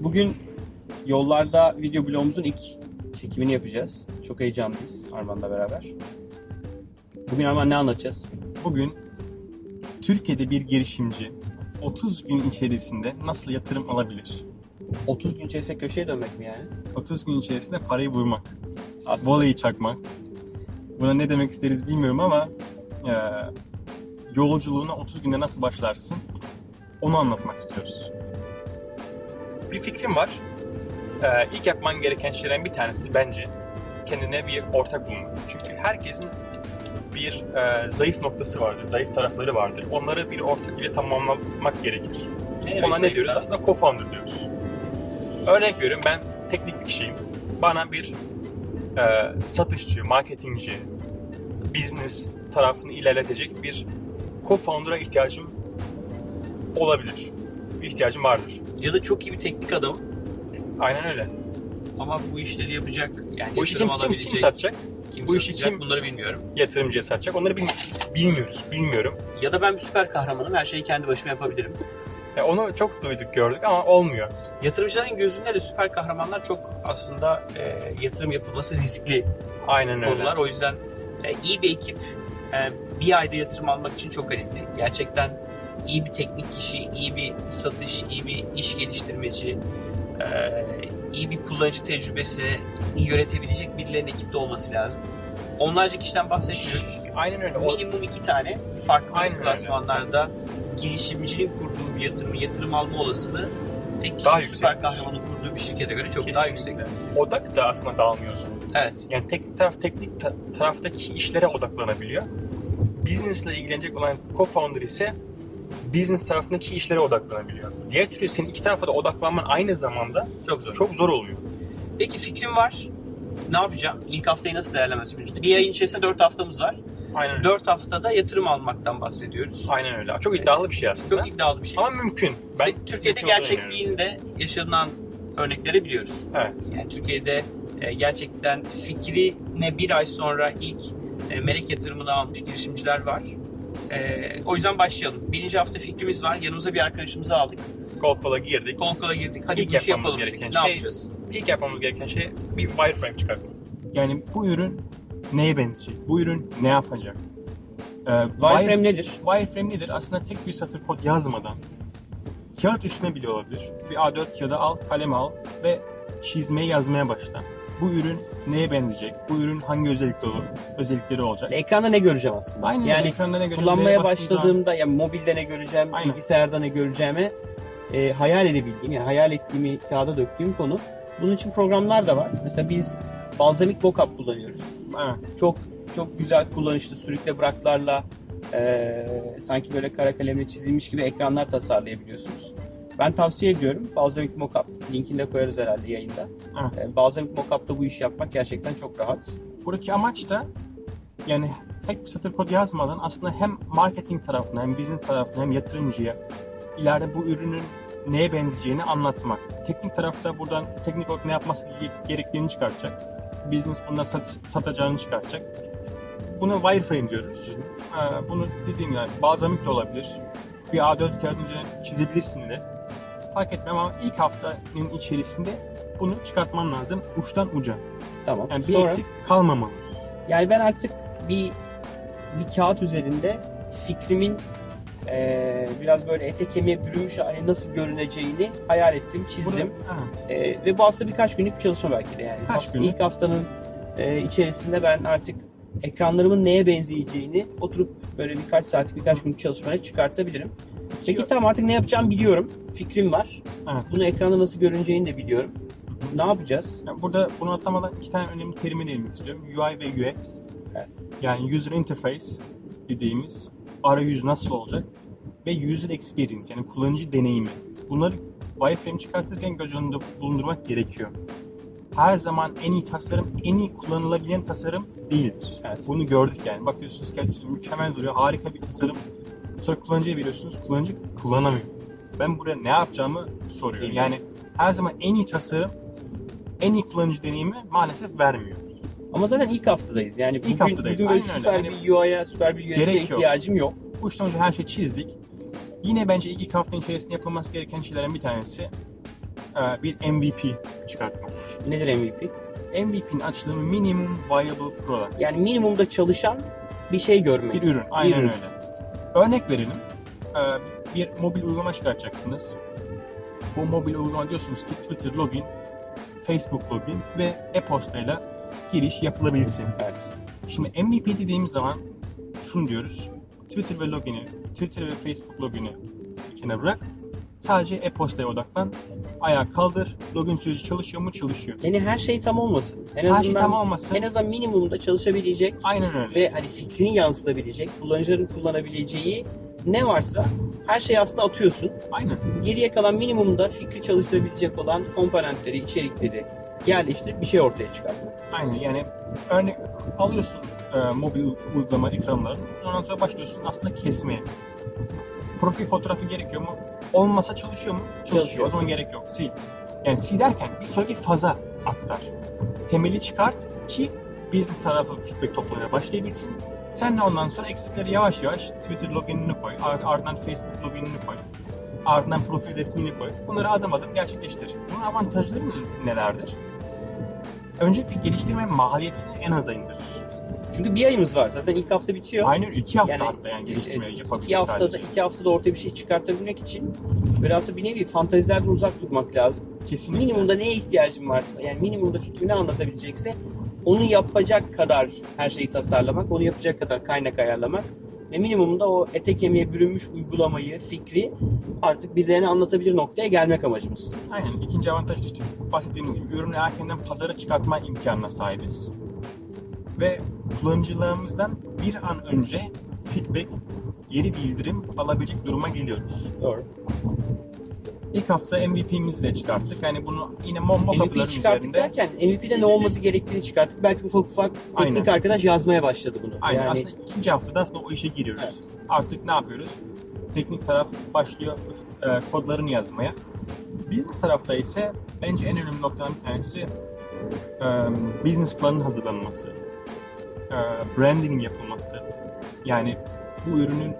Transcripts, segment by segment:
Bugün yollarda video blogumuzun ilk çekimini yapacağız. Çok heyecanlıyız Arman'la beraber. Bugün Arman ne anlatacağız? Bugün Türkiye'de bir girişimci 30 gün içerisinde nasıl yatırım alabilir? 30 gün içerisinde köşeye dönmek mi yani? 30 gün içerisinde parayı vurmak, Aslında voleyi çakmak. Buna ne demek isteriz bilmiyorum ama e, yolculuğuna 30 günde nasıl başlarsın onu anlatmak istiyoruz. Bir fikrim var. Ee, ilk yapman gereken şeylerden bir tanesi bence kendine bir ortak bulmak. Çünkü herkesin bir e, zayıf noktası vardır, zayıf tarafları vardır. Onları bir ortak ile tamamlamak gerekir. Ona ne diyoruz? Aslında co-founder diyoruz. Örnek veriyorum ben teknik bir kişiyim. Bana bir e, satışçı, marketingci, business tarafını ilerletecek bir co-founder'a ihtiyacım olabilir. Bir ihtiyacım vardır. ya da çok iyi bir teknik adam Aynen öyle. ama bu işleri yapacak yani Bu işi kim, kim, alabilecek, kim satacak? kim bu işi satacak, kim- bunları bilmiyorum. Yatırımcıya satacak. Onları bil- bilmiyoruz. Bilmiyorum. Ya da ben bir süper kahramanım her şeyi kendi başıma yapabilirim. Ya onu çok duyduk, gördük ama olmuyor. Yatırımcıların gözünde de süper kahramanlar çok aslında e, yatırım yapılması riskli Aynen öyle. konular. O yüzden e, iyi bir ekip e, bir ayda yatırım almak için çok önemli. Gerçekten iyi bir teknik kişi, iyi bir satış, iyi bir iş geliştirmeci, e, iyi bir kullanıcı tecrübesini yönetebilecek birilerinin ekipte olması lazım. Onlarca kişiden bahsetmiyoruz. Aynen öyle. Minimum iki tane farklı Aynen öyle. klasmanlarda girişimcinin kurduğu bir yatırımı yatırım alma olasılığı tek Daha süper yüksek. kahramanın kurduğu bir şirkete göre çok daha yüksek. Kesinlikle. Odak da aslında dağılmıyorsun. Evet. Yani teknik taraf teknik ta- taraftaki işlere odaklanabiliyor. Business ile ilgilenecek olan co-founder ise business tarafındaki işlere odaklanabiliyor. Diğer türlü senin iki tarafa da odaklanman aynı zamanda Çok zor. çok zor oluyor. Peki fikrim var. Ne yapacağım? İlk haftayı nasıl değerlendirmemiz Bir ayın içerisinde 4 haftamız var. Aynen öyle. 4 haftada yatırım almaktan bahsediyoruz. Aynen öyle. Çok iddialı bir şey aslında. Çok iddialı bir şey. Ama mümkün. Ben Ve Türkiye'de gerçekliğinde yaşanan örnekleri biliyoruz. Evet. Yani Türkiye'de e, gerçekten fikrine bir ay sonra ilk e, melek yatırımını almış girişimciler var. E, o yüzden başlayalım. Birinci hafta fikrimiz var. Yanımıza bir arkadaşımızı aldık. Kol kola girdik. Kol kola girdik. Hadi İlk işi yapmamız yapalım. gereken dedik. Ne şey- yapacağız? İlk yapmamız gereken şey bir wireframe çıkartmak. Yani bu ürün neye benzeyecek? Bu ürün ne yapacak? Ee, Wireframe nedir? Wireframe nedir? Aslında tek bir satır kod yazmadan kağıt üstüne bile olabilir. Bir A4 kağıda al, kalem al ve çizmeye yazmaya başla. Bu ürün neye benzeyecek? Bu ürün hangi özellikleri olur? Özellikleri olacak? Ekranda ne göreceğim aslında? Aynen yani ekranda ne göreceğim, kullanmaya başladığımda yani mobilde ne göreceğim, Aynen. bilgisayarda ne göreceğime e, hayal edebildiğim yani hayal ettiğimi kağıda döktüğüm konu. Bunun için programlar da var. Mesela biz Balsamic Mockup kullanıyoruz. Evet. Çok çok güzel kullanışlı sürükle bıraklarla e, sanki böyle kara kalemle çizilmiş gibi ekranlar tasarlayabiliyorsunuz. Ben tavsiye ediyorum. Balsamic Mockup linkini de koyarız herhalde yayında. Evet. E, Balsamic Mockup'ta bu işi yapmak gerçekten çok rahat. Buradaki amaç da yani tek bir satır kod yazmadan aslında hem marketing tarafına hem business tarafına hem yatırımcıya ileride bu ürünün neye benzeyeceğini anlatmak. Teknik tarafta buradan teknik olarak ne yapması ge- gerektiğini çıkartacak. Business bunda sat- satacağını çıkartacak. Buna wireframe diyoruz. Ee, bunu dediğim gibi balzamik de olabilir. Bir A4 kağıdın üzerine çizebilirsin de. Fark etmem ama ilk haftanın içerisinde bunu çıkartman lazım uçtan uca. Tamam. Yani bir Sonra- eksik kalmamalı. Yani ben artık bir bir kağıt üzerinde fikrimin eee, biraz böyle ete kemiğe bürünmüş hali nasıl görüneceğini hayal ettim, çizdim. Burada- evet. Eee, ve bu aslında birkaç günlük bir çalışma belki de yani. Kaç günlük? İlk haftanın eee, içerisinde ben artık ekranlarımın neye benzeyeceğini oturup böyle birkaç saatlik birkaç günlük çalışmaya çıkartabilirim. Peki tamam artık ne yapacağımı biliyorum. Fikrim var. Evet. Bunu ekranda nasıl görüneceğini de biliyorum. Ne yapacağız? Yani burada bunu atlamadan iki tane önemli terime değinmek istiyorum. UI ve UX. Evet. Yani user interface dediğimiz arayüz nasıl olacak ve user experience yani kullanıcı deneyimi. Bunları wireframe çıkartırken göz önünde bulundurmak gerekiyor. Her zaman en iyi tasarım, en iyi kullanılabilen tasarım değildir. Evet. Bunu gördük yani. Bakıyorsunuz gerçekten mükemmel duruyor, harika bir tasarım. Sonra kullanıcıya veriyorsunuz, kullanıcı kullanamıyor. Ben buraya ne yapacağımı soruyorum. Yani her zaman en iyi tasarım, en iyi kullanıcı deneyimi maalesef vermiyor. Ama zaten ilk haftadayız. Yani bugün, haftadayız, bugün böyle aynen öyle. süper Yani bir UI'ya, süper bir UX'e yok. ihtiyacım yok. Bu Baştan önce her şeyi çizdik. Yine bence ilk haftanın içerisinde yapılması gereken şeylerin bir tanesi e, bir MVP çıkartmak. Nedir MVP? MVP'nin açılımı Minimum Viable Product. Yani minimumda çalışan bir şey görmek. Bir ürün, aynen ürün. öyle. Örnek verelim. Ee, Bir mobil uygulama çıkartacaksınız. Bu mobil uygulama diyorsunuz ki Twitter login, Facebook login ve e-postayla giriş yapılabilsin. Evet. Şimdi MVP dediğimiz zaman şunu diyoruz. Twitter ve logini, Twitter ve Facebook logini kenara bırak. Sadece e-postaya odaklan. Ayağa kaldır. Login süreci çalışıyor mu? Çalışıyor. Yani her şey tam olmasın. En Her azından, şey tam olmasın. En azından minimumda çalışabilecek Aynen öyle. ve hani fikrini yansıtabilecek, kullanıcıların kullanabileceği ne varsa her şeyi aslında atıyorsun. Aynen. Geriye kalan minimumda fikri çalıştırabilecek olan komponentleri, içerikleri yerleştirip bir şey ortaya çıkartmak. Aynen yani örnek alıyorsun e, mobil uygulama ekranlarını ondan sonra başlıyorsun aslında kesmeye. Profil fotoğrafı gerekiyor mu? Olmasa çalışıyor mu? Çalışıyor. Çalışıyor. O zaman gerek yok. Sil. Yani sil derken bir sonraki faza aktar. Temeli çıkart ki business tarafı feedback toplamaya başlayabilsin. Sen de ondan sonra eksikleri yavaş yavaş Twitter loginini koy. ar- Ardından Facebook loginini koy. Ardından profil resmini koy. Bunları adım adım gerçekleştir. Bunun avantajları nelerdir? Öncelikle geliştirme maliyetini en aza indirir. Çünkü bir ayımız var. Zaten ilk hafta bitiyor. Aynen iki hafta Yani, hatta yani e, yapabilir iki haftada, sadece. iki haftada ortaya bir şey çıkartabilmek için biraz bir nevi fantazilerden uzak durmak lazım. Kesinlikle. Minimumda neye ihtiyacın varsa, yani minimumda fikrini anlatabilecekse onu yapacak kadar her şeyi tasarlamak, onu yapacak kadar kaynak ayarlamak ve minimumda o ete kemiğe bürünmüş uygulamayı, fikri artık birilerine anlatabilir noktaya gelmek amacımız. Aynen. İkinci avantaj işte bahsettiğimiz gibi ürünü erkenden pazara çıkartma imkanına sahibiz. Ve kullanıcılarımızdan bir an önce feedback, geri bildirim alabilecek duruma geliyoruz. Doğru. İlk hafta MVP'mizi de çıkarttık. Yani bunu yine mock MVP'yi çıkarttık derken MVP'de ne olması gerektiğini çıkarttık. Belki ufak ufak teknik Aynen. arkadaş yazmaya başladı bunu. Aynen. Yani Aslında ikinci haftada aslında o işe giriyoruz. Evet. Artık ne yapıyoruz? Teknik taraf başlıyor e, kodlarını yazmaya. Business tarafta ise bence en önemli noktadan bir tanesi e, business planın hazırlanması, e, branding yapılması. Yani bu ürünün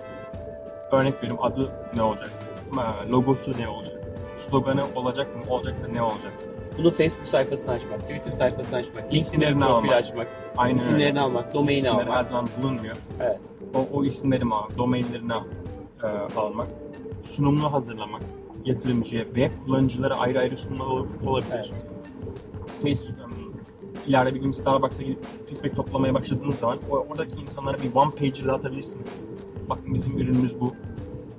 örnek veriyorum adı ne olacak, e, logosu ne olacak, sloganı olacak mı, olacaksa ne olacak? bunu Facebook sayfasını açmak, Twitter sayfasını açmak, LinkedIn'e İsimlerini profil almak. açmak, Aynen isimlerini öyle. almak, domaini İsimleri her almak. zaman bulunmuyor. Evet. o, o isimleri mi almak, domainlerini e, almak, sunumunu hazırlamak, yatırımcıya ve kullanıcılara ayrı ayrı sunumlar ol- olabilir. Evet. Facebook, ileride bir gün Starbucks'a gidip feedback toplamaya başladığınız zaman oradaki insanlara bir one pager dağıtabilirsiniz. Bakın bizim ürünümüz bu.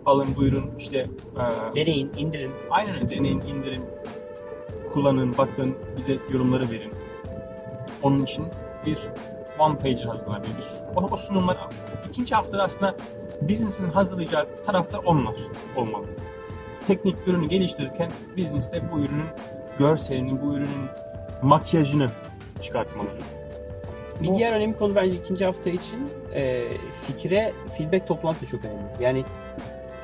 Alın bu ürün işte e, Deneyin, indirin. aynen öyle deneyin, indirin, kullanın, bakın, bize yorumları verin. Onun için bir one pager hazırlanabilir. O, o sunumlar ikinci haftada aslında business'ın hazırlayacağı taraflar onlar olmalı. Teknik ürünü geliştirirken business de bu ürünün görselini, bu ürünün makyajını çıkartmalı. Bir diğer önemli konu bence ikinci hafta için e, fikre feedback toplamak da çok önemli. Yani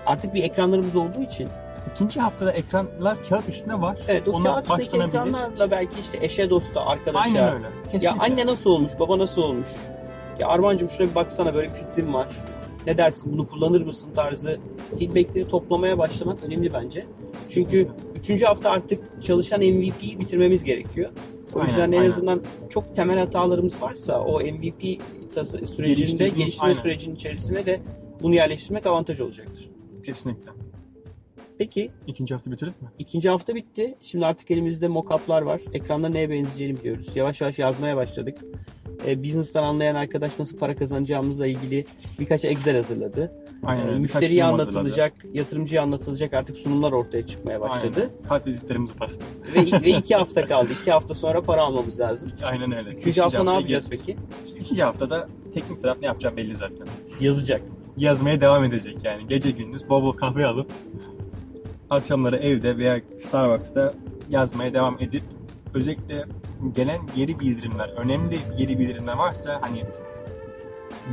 artık bir ekranlarımız olduğu için İkinci haftada ekranlar kağıt üstünde var. evet o Ona kağıt başlanabilir. ekranlarla belki işte eşe dosta arkadaşa Aynen öyle. ya Kesinlikle. anne nasıl olmuş baba nasıl olmuş ya Armancığım şuna bir baksana böyle bir fikrim var ne dersin bunu kullanır mısın tarzı feedbackleri toplamaya başlamak önemli bence. Çünkü Kesinlikle. üçüncü hafta artık çalışan MVP'yi bitirmemiz gerekiyor. O Aynen, yüzden en aynen. azından çok temel hatalarımız varsa o MVP sürecinde geliştirme sürecinin içerisine de bunu yerleştirmek avantaj olacaktır. Kesinlikle. Peki İkinci hafta bitirdik mi? ikinci hafta bitti. Şimdi artık elimizde mock-up'lar var. Ekranda neye benzeyeceğini biliyoruz. Yavaş yavaş yazmaya başladık. E, business'tan anlayan arkadaş nasıl para kazanacağımızla ilgili birkaç Excel hazırladı. Aynen E, öyle. Birkaç müşteriye sunum hazırladı. anlatılacak, yatırımcıya anlatılacak artık sunumlar ortaya çıkmaya başladı. Aynen. Kart vizitlerimizi bastı. ve, ve iki hafta kaldı. İki hafta sonra para almamız lazım. Aynen öyle. Üçüncü hafta ne haftaya yapacağız peki? gir- Üçüncü haftada teknik taraf ne yapacağı belli zaten. Yazacak. Yazmaya devam edecek yani. Gece gündüz bol bol kahve alıp akşamları evde veya Starbucks'ta yazmaya devam edip özellikle gelen geri bildirimler, önemli geri bildirimler varsa hani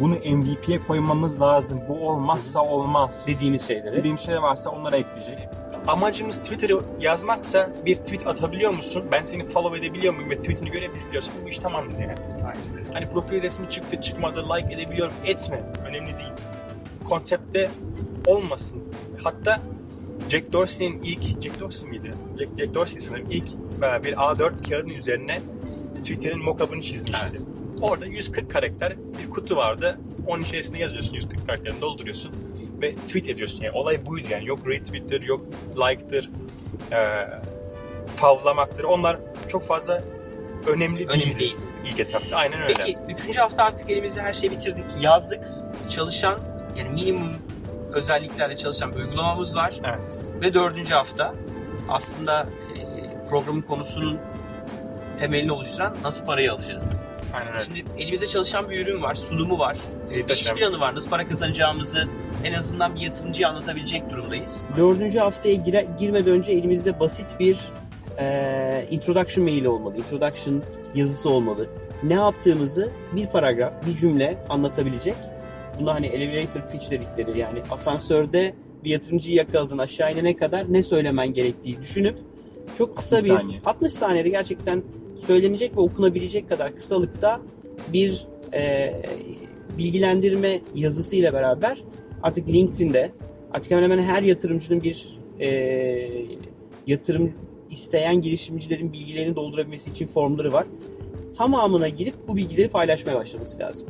bunu MVP'ye koymamız lazım. Bu olmazsa olmaz. Dediğimiz şeyleri. Dediğim şeyler varsa onlara ekleyecek. Amacımız Twitter'ı yazmaksa bir tweet atabiliyor musun? Ben seni follow edebiliyor muyum ve tweetini görebiliyorsam bu iş tamamdır yani. Hani profil resmi çıktı çıkmadı like edebiliyorum etme. Önemli değil. Konsepte olmasın. Hatta Jack Dorsey'in ilk, Jack Dorsey miydi? Jack, Jack Dorsey sanırım ilk bir A4 kağıdın üzerine Twitter'ın mockup'ını çizmişti. Evet. Orada 140 karakter bir kutu vardı. Onun içerisine yazıyorsun 140 karakterini dolduruyorsun ve tweet ediyorsun. Yani olay buydu yani. Yok retweet'tir, yok like'tır, e, favlamaktır. Onlar çok fazla önemli, Önemli değildi değil. ilk etapta. Aynen öyle. Peki üçüncü hafta artık elimizde her şeyi bitirdik. Yazdık. Çalışan yani minimum özelliklerle çalışan bir uygulamamız var. Evet. Ve dördüncü hafta aslında e, programın konusunun temelini oluşturan nasıl parayı alacağız? Aynen öyle. Şimdi elimizde çalışan bir ürün var, sunumu var, e, bir Muhteşem. planı var. Nasıl para kazanacağımızı en azından bir yatırımcıya anlatabilecek durumdayız. Dördüncü haftaya gire, girmeden önce elimizde basit bir e, introduction maili olmalı. Introduction yazısı olmalı. Ne yaptığımızı bir paragraf, bir cümle anlatabilecek. Bunda hani elevator pitch dedikleri yani asansörde bir yatırımcıyı yakaladın aşağı inene kadar ne söylemen gerektiği düşünüp çok kısa 60 bir saniye. 60 saniyede gerçekten söylenecek ve okunabilecek kadar kısalıkta bir e, bilgilendirme yazısıyla beraber artık LinkedIn'de artık hemen hemen her yatırımcının bir e, yatırım isteyen girişimcilerin bilgilerini doldurabilmesi için formları var. Tamamına girip bu bilgileri paylaşmaya başlaması lazım.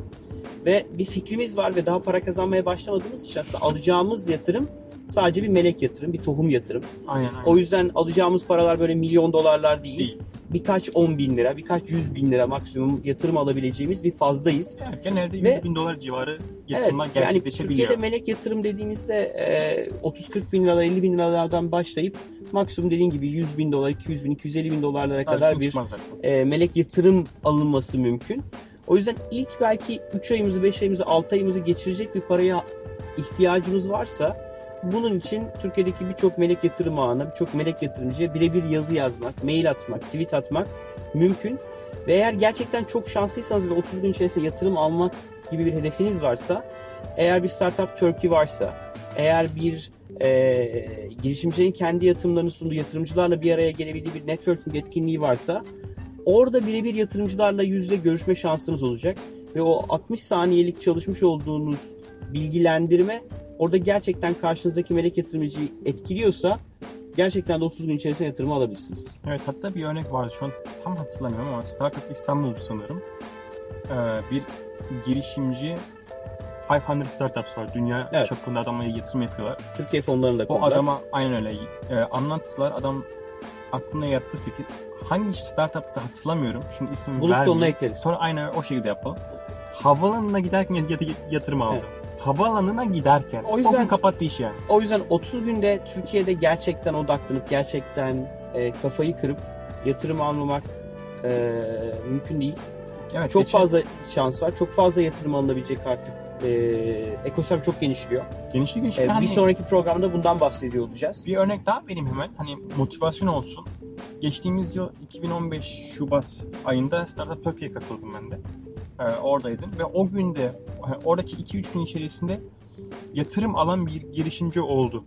Ve bir fikrimiz var ve daha para kazanmaya başlamadığımız için aslında alacağımız yatırım sadece bir melek yatırım, bir tohum yatırım. Aynen aynen. O yüzden alacağımız paralar böyle milyon dolarlar değil. Değil. Birkaç on bin lira, birkaç yüz bin lira maksimum yatırım alabileceğimiz bir fazdayız. Yani genelde 100 Ve- bin dolar civarı Evet, yatırımlar yani gerçekleşebiliyor. Türkiye'de melek yatırım dediğimizde e, 30-40 bin liralar, 50 bin liralardan başlayıp maksimum dediğin gibi 100 bin dolar, 200 bin, 250 bin dolarlara Daha kadar bir e, melek yatırım alınması mümkün. O yüzden ilk belki 3 ayımızı, 5 ayımızı, 6 ayımızı geçirecek bir paraya ihtiyacımız varsa bunun için Türkiye'deki birçok melek yatırım ağına, birçok melek yatırımcıya birebir yazı yazmak, mail atmak, tweet atmak mümkün. Ve eğer gerçekten çok şanslıysanız ve 30 gün içerisinde yatırım almak gibi bir hedefiniz varsa, eğer bir Startup Turkey varsa, eğer bir e, girişimcinin kendi yatırımlarını sunduğu yatırımcılarla bir araya gelebildiği bir networking etkinliği varsa, orada birebir yatırımcılarla yüzde görüşme şansınız olacak. Ve o 60 saniyelik çalışmış olduğunuz bilgilendirme orada gerçekten karşınızdaki melek yatırımcıyı etkiliyorsa gerçekten de 30 gün içerisinde yatırımı alabilirsiniz. Evet hatta bir örnek vardı şu an tam hatırlamıyorum ama Startup İstanbul sanırım. Ee, bir girişimci 500 Startups var. Dünya Evet. çapında adamlara yatırım yapıyorlar. Türkiye fonlarında O konuda. adama aynen öyle e, anlattılar. Adam aklına yattı fikir. Hangi startup'ta hatırlamıyorum. Şimdi ismini Bulup sonuna ekleriz. Sonra aynen o şekilde yapalım. Havaalanına giderken yat- yatırım aldı. Havaalanına giderken. O O yüzden- gün kapattı işi yani. O yüzden 30 günde Türkiye'de gerçekten odaklanıp gerçekten e, kafayı kırıp yatırım almamak e, mümkün değil. Evet, Çok geçen- fazla şans var. Çok fazla yatırım alınabilecek artık. E, ekosistem çok genişliyor. genişli genişli. E, hani bir sonraki programda bundan bahsediyor olacağız. bir örnek daha vereyim hemen. Hani motivasyon olsun. Geçtiğimiz yıl 2015 Şubat ayında Startup Turkey'e katıldım ben de. Ee, oradaydım ve o günde oradaki 2-3 gün içerisinde yatırım alan bir girişimci oldu.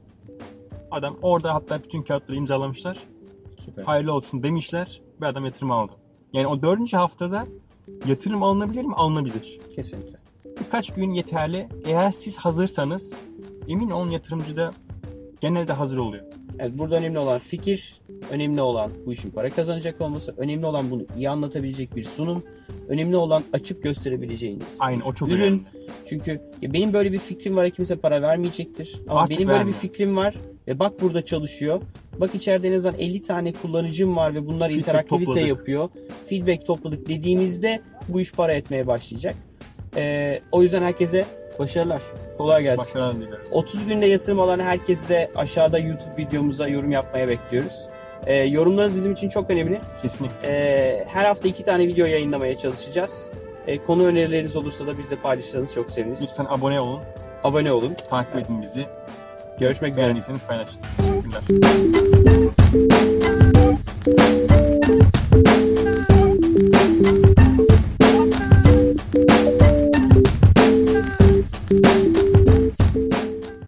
Adam orada hatta bütün kağıtları imzalamışlar. Süper. Hayırlı olsun demişler ve adam yatırım aldı. Yani o dördüncü haftada yatırım alınabilir mi? Alınabilir. Kesinlikle. Birkaç gün yeterli. Eğer siz hazırsanız emin olun yatırımcı da genelde hazır oluyor. Evet, burada önemli olan fikir, önemli olan bu işin para kazanacak olması, önemli olan bunu iyi anlatabilecek bir sunum, önemli olan açıp gösterebileceğiniz Aynen o çok ürün. önemli. Çünkü ya benim böyle bir fikrim var kimse para vermeyecektir. Ama Artık benim böyle vermiyor. bir fikrim var ve bak burada çalışıyor. Bak içeride en azından 50 tane kullanıcım var ve bunlar Feedback interaktivite topladık. yapıyor. Feedback topladık dediğimizde bu iş para etmeye başlayacak. Ee, o yüzden herkese başarılar. Kolay gelsin. Başarılar dileriz. 30 günde yatırım alan herkesi de aşağıda YouTube videomuza yorum yapmaya bekliyoruz. Ee, yorumlarınız bizim için çok önemli. Kesinlikle. Ee, her hafta iki tane video yayınlamaya çalışacağız. Ee, konu önerileriniz olursa da bizle paylaşırsanız çok seviniriz. Lütfen abone olun. Abone olun. Takip edin bizi. Görüşmek üzere. Beğendiyseniz paylaşın. Teşekkürler.